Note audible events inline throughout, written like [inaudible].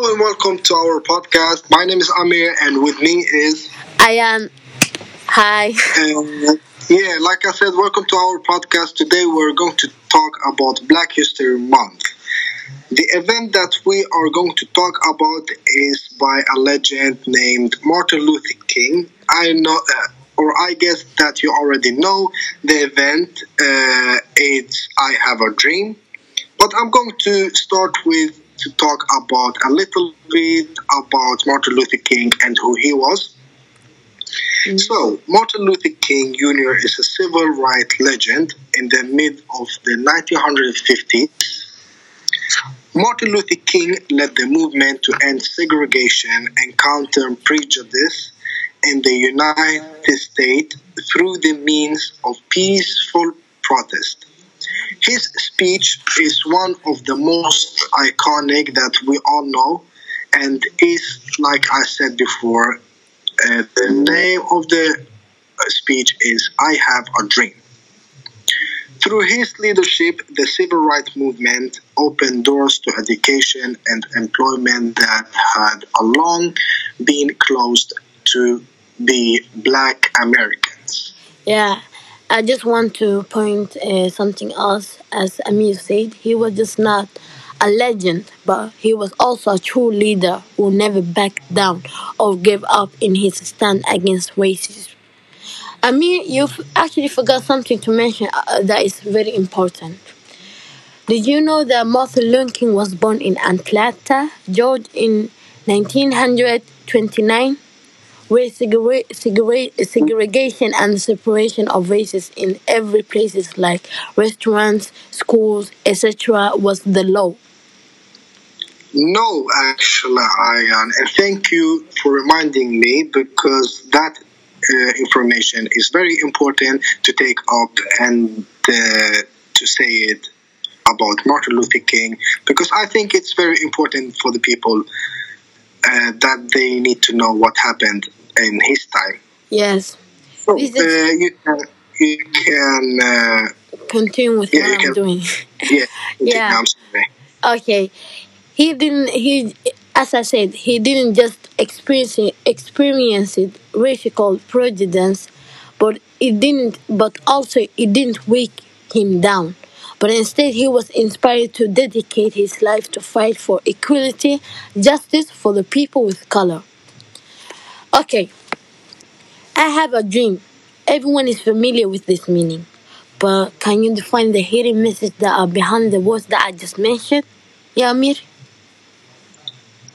Hello and welcome to our podcast. My name is Amir, and with me is. I am. Hi. [laughs] Um, yeah, like I said, welcome to our podcast. Today we're going to talk about Black History Month. The event that we are going to talk about is by a legend named Martin Luther King. I know, uh, or I guess that you already know the event. Uh, it's I Have a Dream. But I'm going to start with to talk about a little bit about Martin Luther King and who he was. Mm-hmm. So, Martin Luther King Jr. is a civil rights legend in the mid of the 1950s. Martin Luther King led the movement to end segregation and counter prejudice in the United States through the means of peaceful protest. His speech is one of the most iconic that we all know and is, like I said before, uh, the name of the speech is I Have a Dream. Through his leadership, the civil rights movement opened doors to education and employment that had long been closed to the black Americans. Yeah, I just want to point uh, something else. As Amir said, he was just not a legend, but he was also a true leader who never backed down or gave up in his stand against racism. Amir, you actually forgot something to mention uh, that is very important. Did you know that Martin Luther King was born in Atlanta, Georgia in 1929? Where segregation and separation of races in every places like restaurants, schools, etc. was the law. No, actually, Ayan, and thank you for reminding me because that uh, information is very important to take up and uh, to say it about Martin Luther King because I think it's very important for the people uh, that they need to know what happened in his time. Yes. So, uh, you can you can uh, continue with yeah, what I'm doing. [laughs] yeah. yeah. Okay. He didn't. He, as I said, he didn't just experience it, experience it racial prejudice, but it didn't. But also, it didn't weak him down. But instead, he was inspired to dedicate his life to fight for equality, justice for the people with color. Okay, I have a dream. Everyone is familiar with this meaning, but can you define the hidden message that are behind the words that I just mentioned? Yeah, Amir?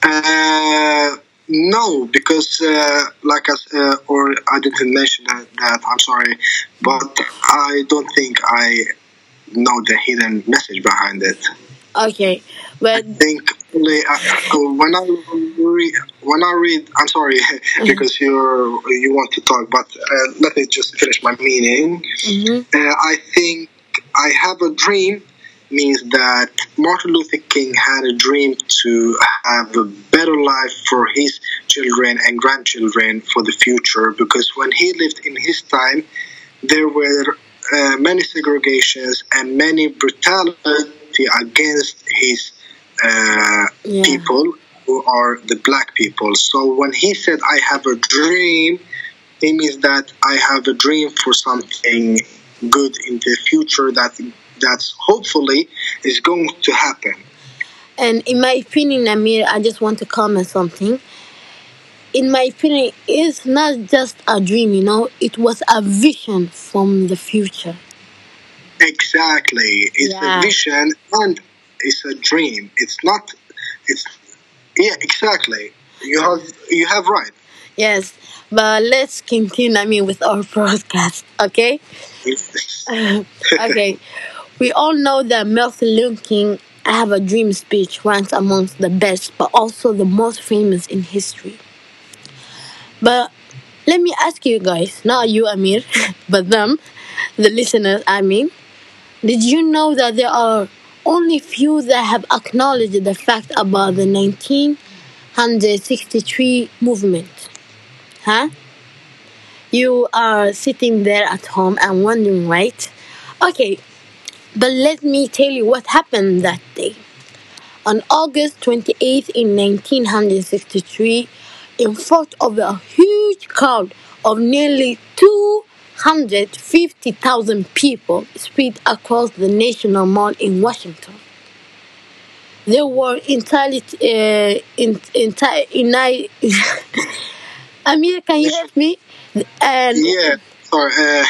Uh, no, because uh, like I uh, or I didn't mention that, that. I'm sorry, but I don't think I know the hidden message behind it. Okay, but I think only uh, when I read, when I read, I'm sorry [laughs] mm-hmm. because you're you want to talk, but uh, let me just finish my meaning. Mm-hmm. Uh, I think I have a dream means that Martin Luther King had a dream to have a better life for his children and grandchildren for the future because when he lived in his time, there were uh, many segregations and many brutality against his uh, yeah. people who are the black people. So when he said, I have a dream, it means that I have a dream for something good in the future that that's hopefully is going to happen. And in my opinion, Amir, I just want to comment something. In my opinion, it's not just a dream, you know, it was a vision from the future. Exactly. It's yeah. a vision and it's a dream. It's not it's yeah, exactly. You have you have right. Yes. But let's continue I mean with our [laughs] broadcast, okay? [laughs] okay. We all know that Martin Luther King I Have a Dream speech ranks amongst the best, but also the most famous in history. But let me ask you guys, not you, Amir, [laughs] but them, the listeners, I mean, did you know that there are only few that have acknowledged the fact about the 1963 movement? Huh? You are sitting there at home and wondering, right? Okay, but let me tell you what happened that day. On August 28th in 1963, in front of a huge crowd of nearly 250,000 people spread across the National Mall in Washington. They were entirely uh, in, entire, uni- [laughs] Amir, can you help me? Yeah, sorry. Uh,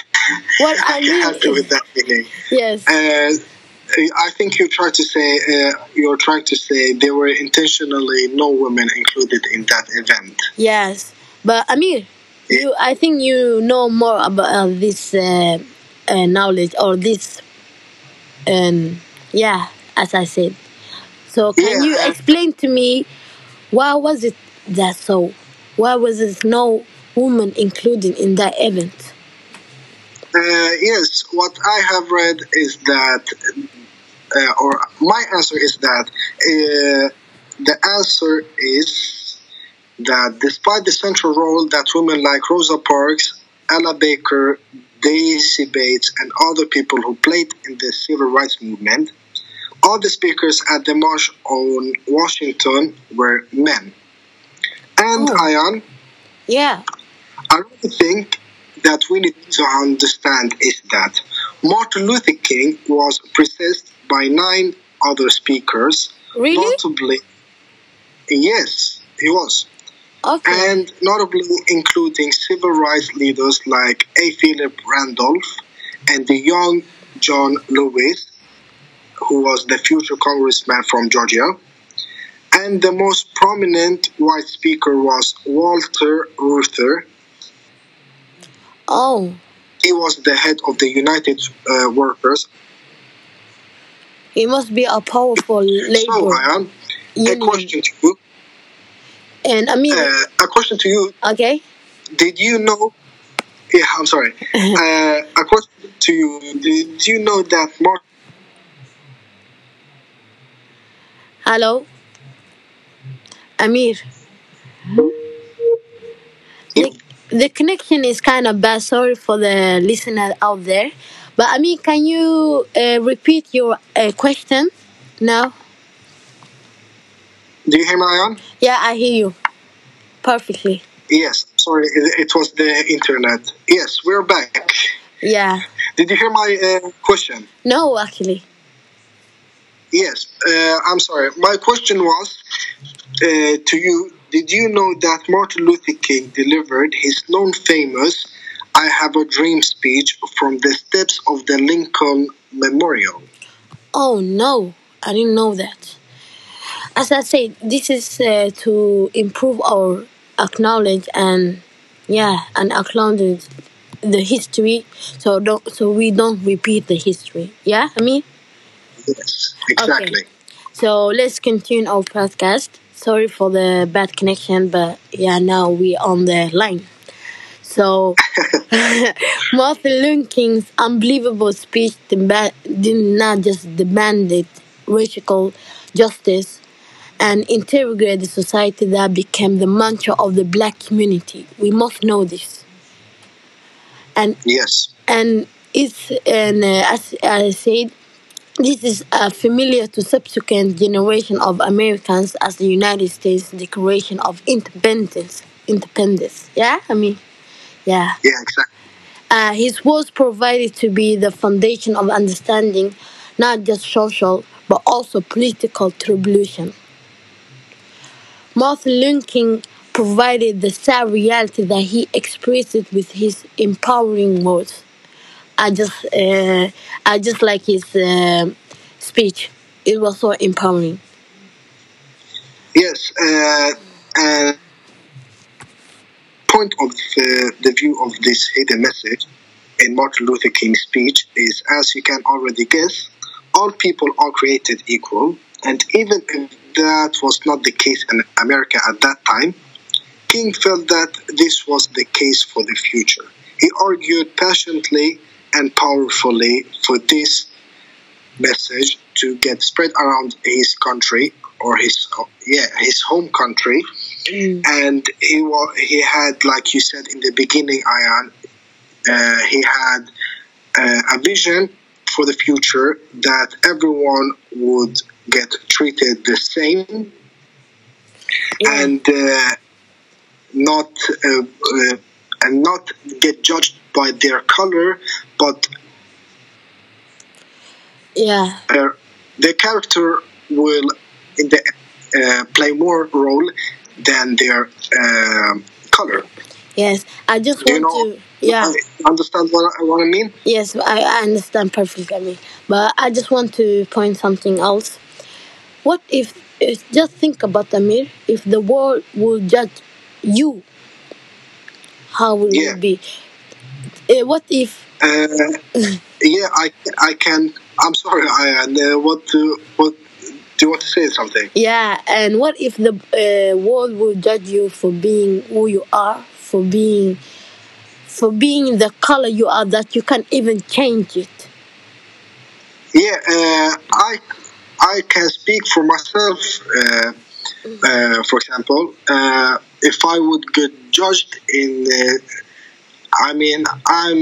What [laughs] I I can help you with that, Vinay. yes, Uh, I think you tried to say uh, you're trying to say there were intentionally no women included in that event. yes. But Amir, you, I think you know more about uh, this uh, uh, knowledge or this, um, yeah, as I said. So can you explain to me why was it that so? Why was there no woman included in that event? Uh, yes, what I have read is that, uh, or my answer is that uh, the answer is that despite the central role that women like Rosa Parks, Ella Baker, Daisy Bates, and other people who played in the civil rights movement, all the speakers at the march on Washington were men. And Oh. Ayan, Yeah. I really think that we need to understand is that Martin Luther King was preceded by nine other speakers. Really? Notably, yes, he was. Okay. And notably including civil rights leaders like A. Philip Randolph and the young John Lewis, who was the future congressman from Georgia. And the most prominent white speaker was Walter Reuther, oh, he was the head of the United uh, Workers. he must be a powerful So, labor a union. question to you. And Amir, Uh, a question to you. okay. Did you know? Yeah, I'm sorry. [laughs] uh, a question to you. Did you know that Hello? Amir. The, the connection is kind of bad. Sorry for the listener out there. But Amir, can you uh, repeat your uh, question now? Do you hear me, Ayan? Yeah, I hear you perfectly. Yes. Sorry, it, was the internet. Yes, we're back. Yeah. Did you hear my uh, question? No, actually. Yes. Uh, I'm sorry. My question was uh, to you. Did you know that Martin Luther King delivered his known famous I Have a Dream speech from the steps of the Lincoln Memorial? Oh no, I didn't know that. As I said, this is uh, to improve our acknowledge and yeah, and acknowledge the history, so don't so we don't repeat the history. Yeah, I mean. Yes, exactly. So let's continue our podcast. Sorry for the bad connection, but yeah, now we on the line. So [laughs] [laughs] Martin Luther King's unbelievable speech did not just demanded racial justice and integrate the society that became the mantra of the black community. We must know this. And Yes. and it's and uh, as I said, this is uh, familiar to subsequent generation of Americans as the United States Declaration of Independence. Independence, yeah, I mean, yeah. Yeah, exactly. Uh, his words provided to be the foundation of understanding not just social but also political revolution. Martin Luther King provided the sad reality that he expressed with his empowering words. I just, uh, I just like his uh, speech. It was so empowering. Yes. Uh, and point of the, the view of this hidden message in Martin Luther King's speech is, as you can already guess, all people are created equal, and even if that was not the case in America at that time, King felt that this was the case for the future. He argued passionately and powerfully for this message to get spread around his country or his yeah his home country Mm. and he was he had like you said in the beginning Ayan uh, he had uh, a vision for the future that everyone would get treated the same Yeah. and uh, not uh, uh, and not get judged by their color, but yeah. uh, their character will in the uh, play more role than their um color. Yes. I just you want know? to. Yeah. Understand what I, what I mean? Yes, I, I understand perfectly. I but I just want to point something else. What if, if just think about Amir? If the world would judge you, how would Yeah. it be? Uh, what if? Uh, yeah, I I can. I'm sorry. I uh, what to what do you want to say something? Yeah, and what if the uh, world would judge you for being who you are, for being, for being the color you are that you can't even change it? Yeah, uh, I I can speak for myself. Uh, uh, for example, uh, if I would get judged in, uh, I mean, I'm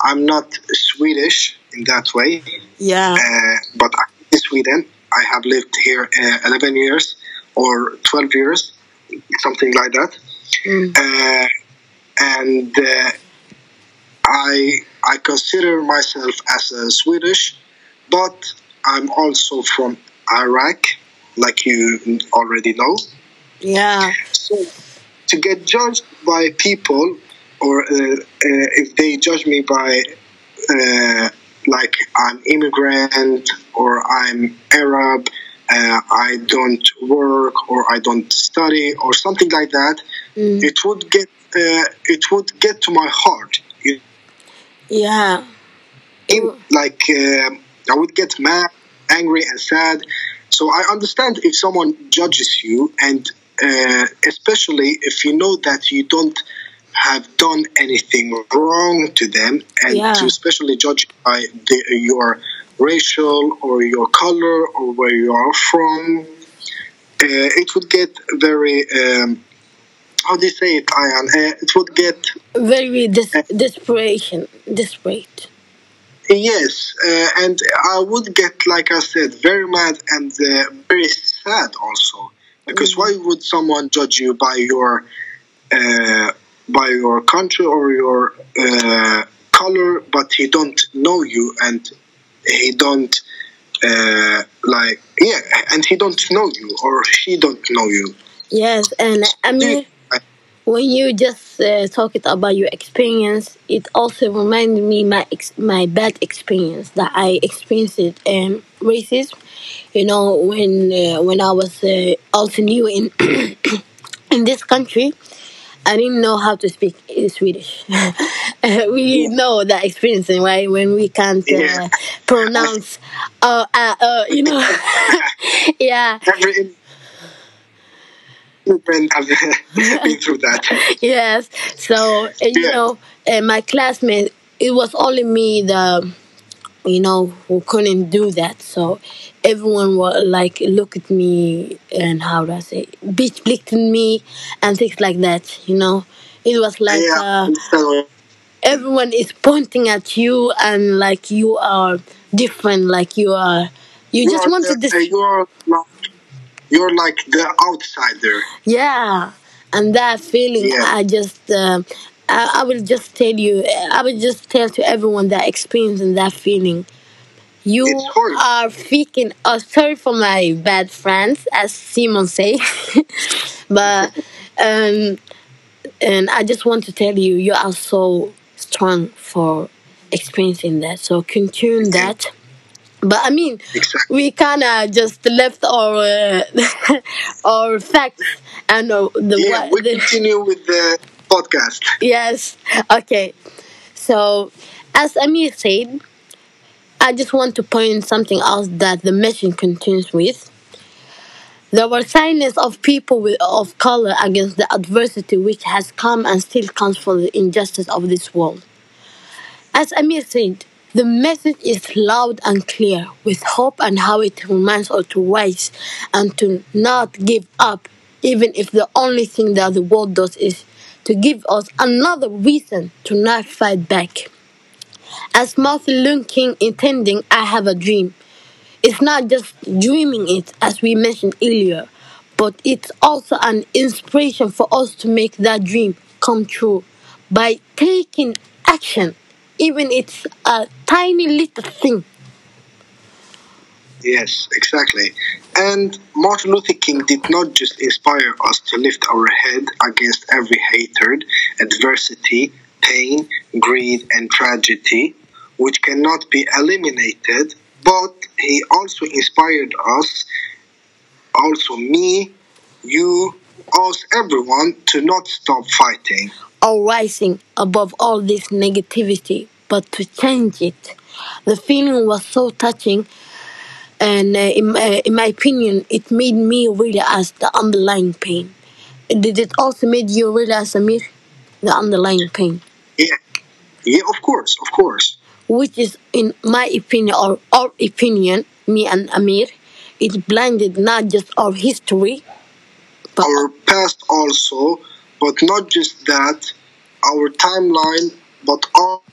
I'm not Swedish in that way, Yeah. uh, but in Sweden. I have lived here uh, 11 years or 12 years, something like that. Mm. And uh, I I consider myself as a Swedish, but I'm also from Iraq, like you already know. Yeah. So to get judged by people, or uh, uh, if they judge me by uh, like I'm immigrant or I'm Arab, uh, I don't work or I don't study or something like that, Mm. it would get uh, it would get to my heart. Yeah. in- like um I would get mad, angry, and sad. So I understand if someone judges you, and uh, especially if you know that you don't have done anything wrong to them, and Yeah. to especially judge by the, your racial or your color or where you are from, uh, it would get very. Um, how do you say it, Ayan? Uh, it would get Very des- desperation, desperate. Yes, uh, and I would get, like I said, very mad and uh, very sad also, because why would someone judge you by your uh, by your country or your uh, color, but he don't know you and he don't uh, like yeah, and he don't know you or she don't know you. Yes, and I mean, when you just uh, talk it about your experience, it also reminded me my ex- my bad experience that I experienced um, racism. You know, when uh, when I was uh, also new in [coughs] in this country, I didn't know how to speak Swedish. [laughs] Uh, we know that experience, right? When we can't uh, Yeah. pronounce, uh, uh, uh, you know, [laughs] yeah. Immigrant have [laughs] been through that. [laughs] yes. So you Yeah. know, my classmate, it was only me the, you know, who couldn't do that. So everyone was like look at me and how do I say, bitch blicked me and things like that. You know, it was like yeah, uh, everyone is pointing at you and like you are different. Like you are, you, just are want to dis- you're like the outsider. Yeah, and that feeling, Yeah. I just, um I, I will just tell you, I will just tell to everyone that experiencing that feeling. You are freaking. Oh, sorry for my bad friends, as Simon say, [laughs] but um, and I just want to tell you, you are so strong for experiencing that. So continue that. But I mean, Exactly. we kind of just left our uh, [laughs] our facts and uh, the, Yeah, what- we the continue with the podcast. yes okay so as amir said i just want to point something else that the mission continues with there were silence of people with, of color against the adversity which has come and still comes for the injustice of this world as Amir said, the message is loud and clear with hope and how it reminds us to rise and to not give up, even if the only thing that the world does is to give us another reason to not fight back. As Martin Luther King intending, I have a dream. It's not just dreaming it, as we mentioned earlier, but it's also an inspiration for us to make that dream come true by taking action, even it's a tiny little thing. Yes, exactly. And Martin Luther King did not just inspire us to lift our head against every hatred, adversity, pain, greed, and tragedy, which cannot be eliminated, but he also inspired us, also me, you, us, everyone, to not stop fighting. or rising above all this negativity, but to change it. The feeling was so touching, and uh, in, uh, in my opinion, it made me realize the underlying pain. Did it also made you realize, Amir, the underlying pain, Yeah, yeah, of course, of course. which is, in my opinion, or our opinion, me and Amir, it blinded not just our history, but Our past also, but not just that, our timeline, but all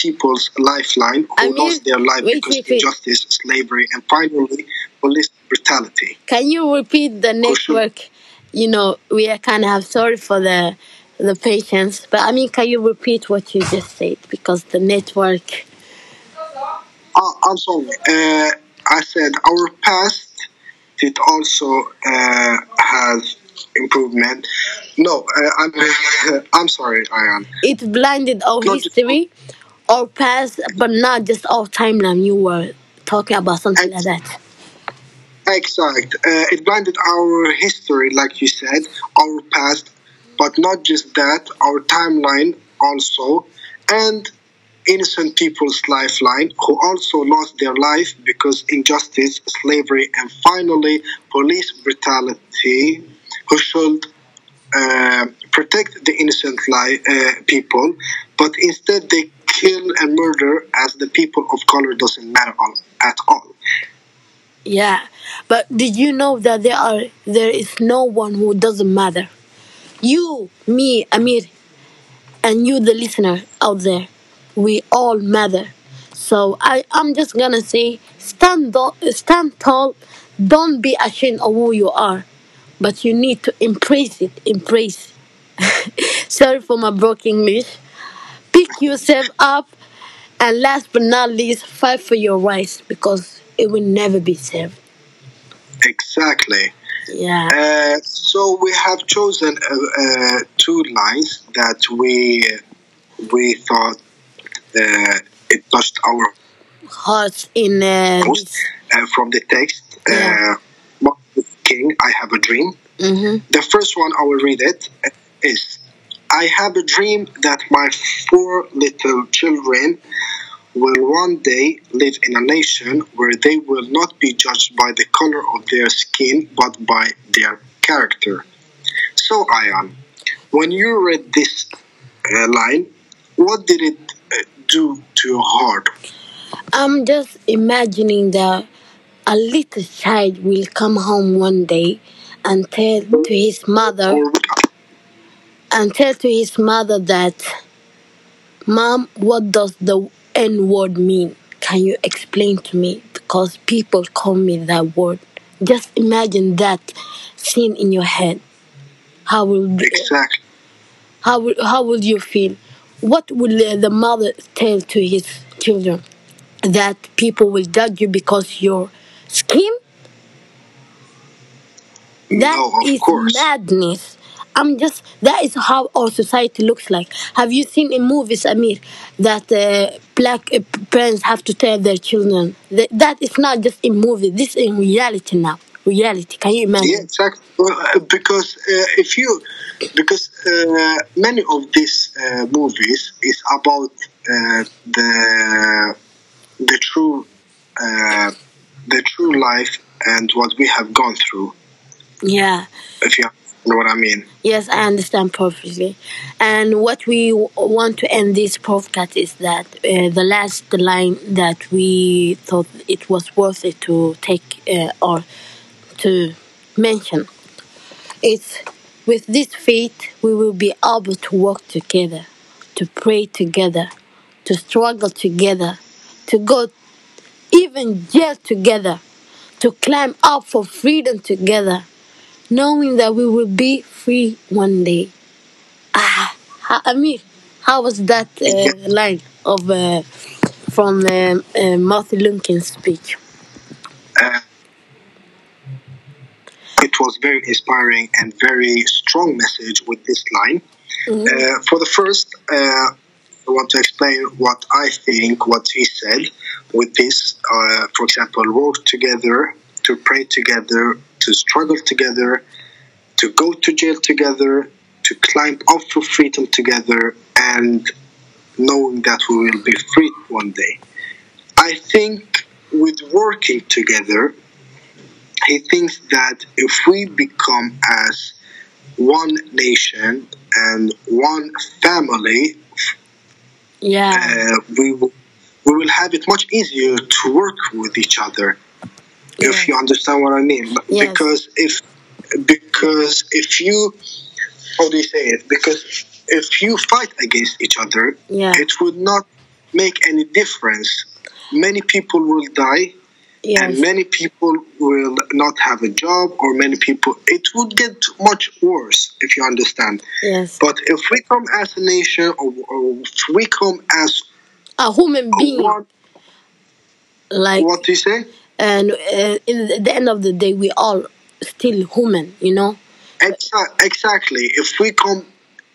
people's lifeline who I mean, lost their life wait, because of injustice, slavery, and finally police brutality. Can you repeat the network? You know, we are kind of sorry for the the patients, but I mean, can you repeat what you just said because the network? Uh, I'm sorry. Uh, I said our past it also uh, have improvement. No, uh, I'm [laughs] I'm sorry, I am. It blinded our Not just- our past, but not just our timeline. You were talking about something like that. Exact. Uh, it blinded our history, like you said, our past, but not just that, our timeline also, and innocent people's lifeline who also lost their life because injustice, slavery, and finally police brutality, who should uh, protect the innocent li- uh, people, but instead they kill and murder as the people of color doesn't matter all, at all. Yeah, but did you know that there are there is no one who doesn't matter? You, me, Amir, and you, the listener out there, we all matter. So I, I'm just gonna say, stand, stand tall. Don't be ashamed of who you are, but you need to embrace it. Embrace. [laughs] Sorry for my broken English. Pick yourself up, and last but not least, fight for your rights because it will never be served. Exactly. Yeah. Uh, so we have chosen uh, uh, two lines that we we thought uh, it touched our Hearts in uh, most uh, from the text. Yeah. Uh, King, I have a dream. Mhm. The first one, I will read it. uh, Is I have a dream that my four little children will one day live in a nation where they will not be judged by the color of their skin but by their character. So, Ayan, when you read this uh, line, what did it uh, do to your heart? I'm just imagining that a little child will come home one day and tell to his mother and tell to his mother that, Mom, what does the N word mean? Can you explain to me? Because people call me that word. Just imagine that scene in your head. How will exactly. how will how will you feel? What will the mother tell to his children? That people will judge you because your skin? That No, of is madness. I'm just that is how our society looks like. Have you seen in movies, Amir, that uh, black uh, parents have to tell their children that, that is not just in movies. This is in reality now. Reality. Can you imagine? Yeah, exactly. Well, uh, because uh, if you, because uh, many of these uh, movies is about uh, the the true uh, the true life and what we have gone through. Yeah. If you know what I mean. Yes, I understand perfectly. And what we want to end this podcast is that uh, the last line that we thought it was worth it to take uh, or to mention is with this faith we will be able to work together to pray together, to struggle together, to go even jail together, to climb up for freedom together, knowing that we will be free one day. Ah, ha- Amir, how was that uh, [laughs] line of uh, from uh, uh, Martin King's speech? Uh, it was very inspiring and very strong message with this line. Uh, for the first, uh, I want to explain what I think, what he said with this. Uh, for example, work together, to pray together, to struggle together, to go to jail together, to climb up for freedom together, and knowing that we will be free one day. I think with working together, he thinks that if we become as one nation and one family, Yeah, uh, we will we will have it much easier to work with each other. Yeah. If you understand what I mean, Yes. because if because if you how do you say it? Because if you fight against each other, yeah, it would not make any difference. Many people will die and many people will not have a job or many people it would get much worse if you understand yes. but if we come as a nation or, or if we come as A human being, one like, what do you say and uh, in the, the end of the day, we all still human, you know. Exa- exactly if we come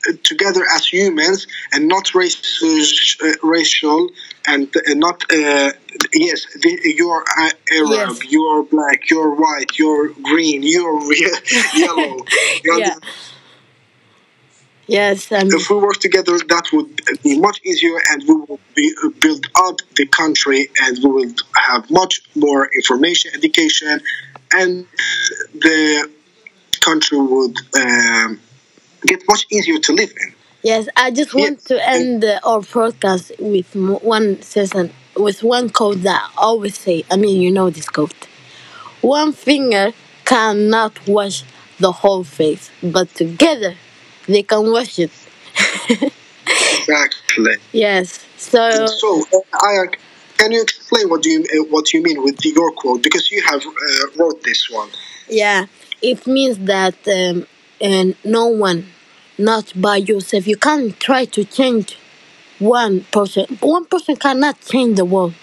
uh, together as humans and not race, uh, racial and uh, not uh, yes the, you're uh, arab Yes. you're black you're white you're green you're ye- [laughs] yellow You [laughs] Yeah. Yes, and if we work together, that would be much easier, and we will be, uh, build up the country, and we will have much more information, education, and the country would um, get much easier to live in. yes. I just want Yes. to end uh, our podcast with one sentence, with one quote that I always say. I mean, you know this quote. One finger cannot wash the whole face, but together they can wash it. Exactly. Yes. So So, uh, Aya, can you explain what do you uh, what you mean with your quote? Because you have uh, wrote this one. Yeah, it means that um, and no one, not by yourself. You can't try to change one person. One person cannot change the world,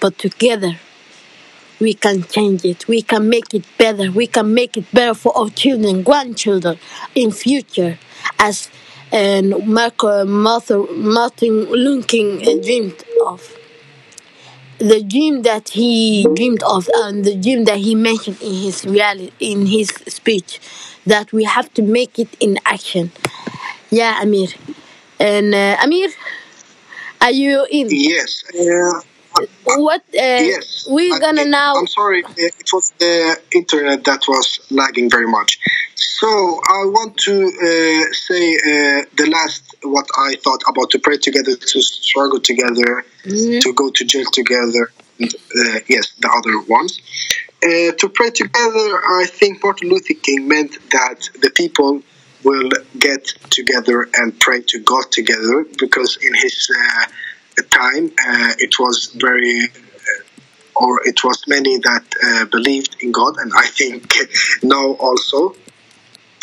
but together we can change it. We can make it better. We can make it better for our children, grandchildren in future, as and Marco, Martin, Martin Luther King uh, dreamed of the dream that he dreamed of and the dream that he mentioned in his reality in his speech that we have to make it in action yeah amir and uh, amir are you in Yes. Uh, what uh, Yes. we're gonna now I'm sorry, uh, it was the internet that was lagging very much. So I want to uh, say uh, the last what I thought about to pray together, to struggle together, Mhm. to go to jail together. and, Uh, yes, the other ones. Uh, to pray together, I think Martin Luther King meant that the people will get together and pray to God together because in his uh, time uh, it was very or it was many that uh, believed in God, and I think [laughs] now also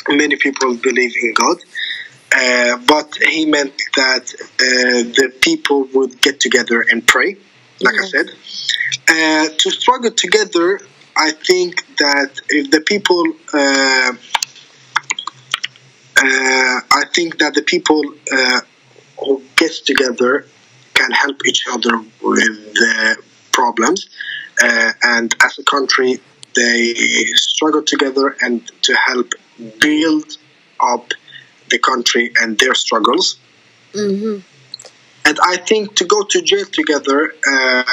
many people believe in God. Uh, but he meant that uh, the people would get together and pray, like I said. Uh, to struggle together, I think that if the people, uh, uh, I think that the people uh, who gets together can help each other with the problems, uh, and as a country, they struggle together and to help build up the country and their struggles. hmm And I think to go to jail together, uh,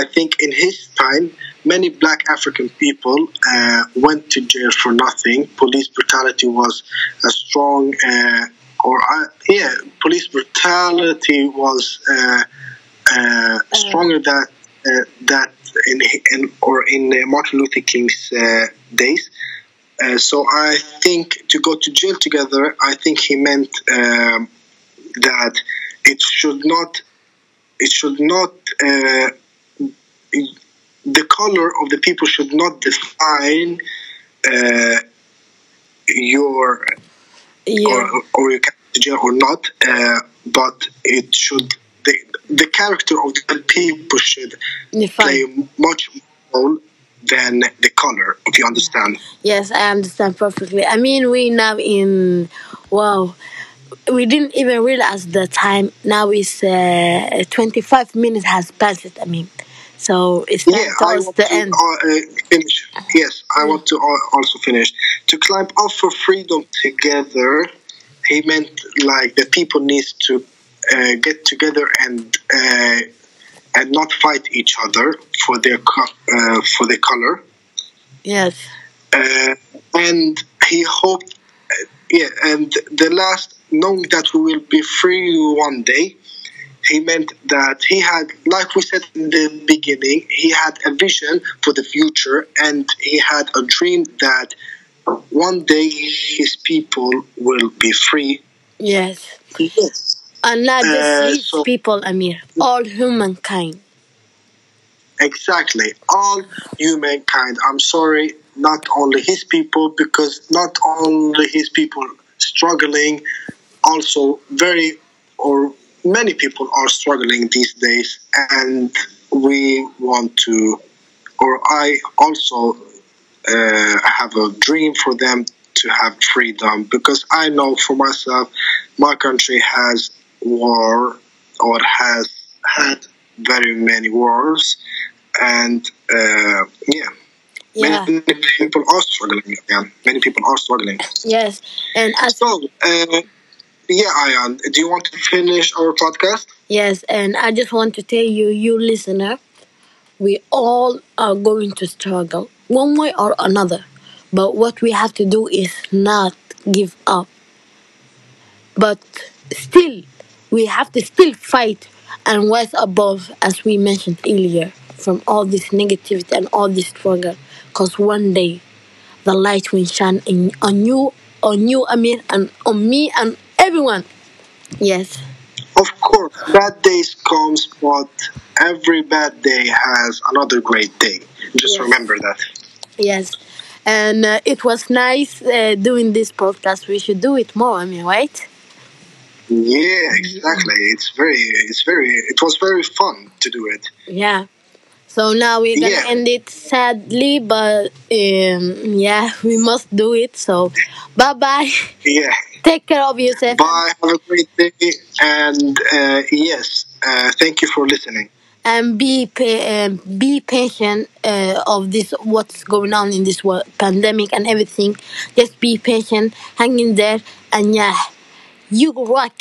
I think in his time, many black African people uh, went to jail for nothing. Police brutality was a strong, uh, or uh, yeah, police brutality was uh, uh, stronger that uh, that in, in or in uh, Martin Luther King's uh, days. Uh, so I think to go to jail together, I think he meant um, that it should not it should not uh, the color of the people should not define uh, your Yeah. or, or you can jail or not, uh, but it should the, the character of the people should play much more role than the color. If you understand, Yes, I understand perfectly. I mean, we now in wow, we didn't even realize the time. Now is uh, twenty five minutes has passed. I mean, so it's yeah, towards the to end. uh, uh, finish. Yes, I want to also finish to climb up for freedom together. He meant like the people needs to uh, get together and uh, and not fight each other for their co- uh, for their color. Yes, uh, and he hoped, uh, yeah, and the last, knowing that we will be free one day, he meant that he had, like we said in the beginning, he had a vision for the future and he had a dream that one day his people will be free. yes, Yes. and not just Uh, rich so- people, Amir, all humankind. Exactly. All humankind. I'm sorry, not only his people, because not only his people struggling, also very or many people are struggling these days, and we want to, or I also uh, have a dream for them to have freedom because I know for myself, my country has war or has had very many wars, and uh, yeah, Yeah, many people are struggling. Yeah, many people are struggling. yes, and as So, uh, yeah, Ayan, do you want to finish our podcast? Yes, and I just want to tell you, you listener, we all are going to struggle one way or another. But what we have to do is not give up. But still, we have to still fight and rise above, as we mentioned earlier, from all this negativity and all this struggle. Because one day, the light will shine in, on you, on you, Amir, and on me, and everyone. Yes. Of course, bad days comes, but every bad day has another great day. Just Yes. remember that. Yes, and uh, it was nice uh, doing this podcast. We should do it more. I mean, right? Yeah, exactly. It's very, it's very, it was very fun to do it. Yeah. So now we're gonna Yeah. end it sadly, but um, yeah, [laughs] we must do it. So, bye bye. Yeah. Take care of yourself. Bye. Have a great day. And uh, yes, uh, thank you for listening. And be um, be patient uh, of this what's going on in this world, pandemic and everything. Just be patient, hang in there, and yeah, you rock.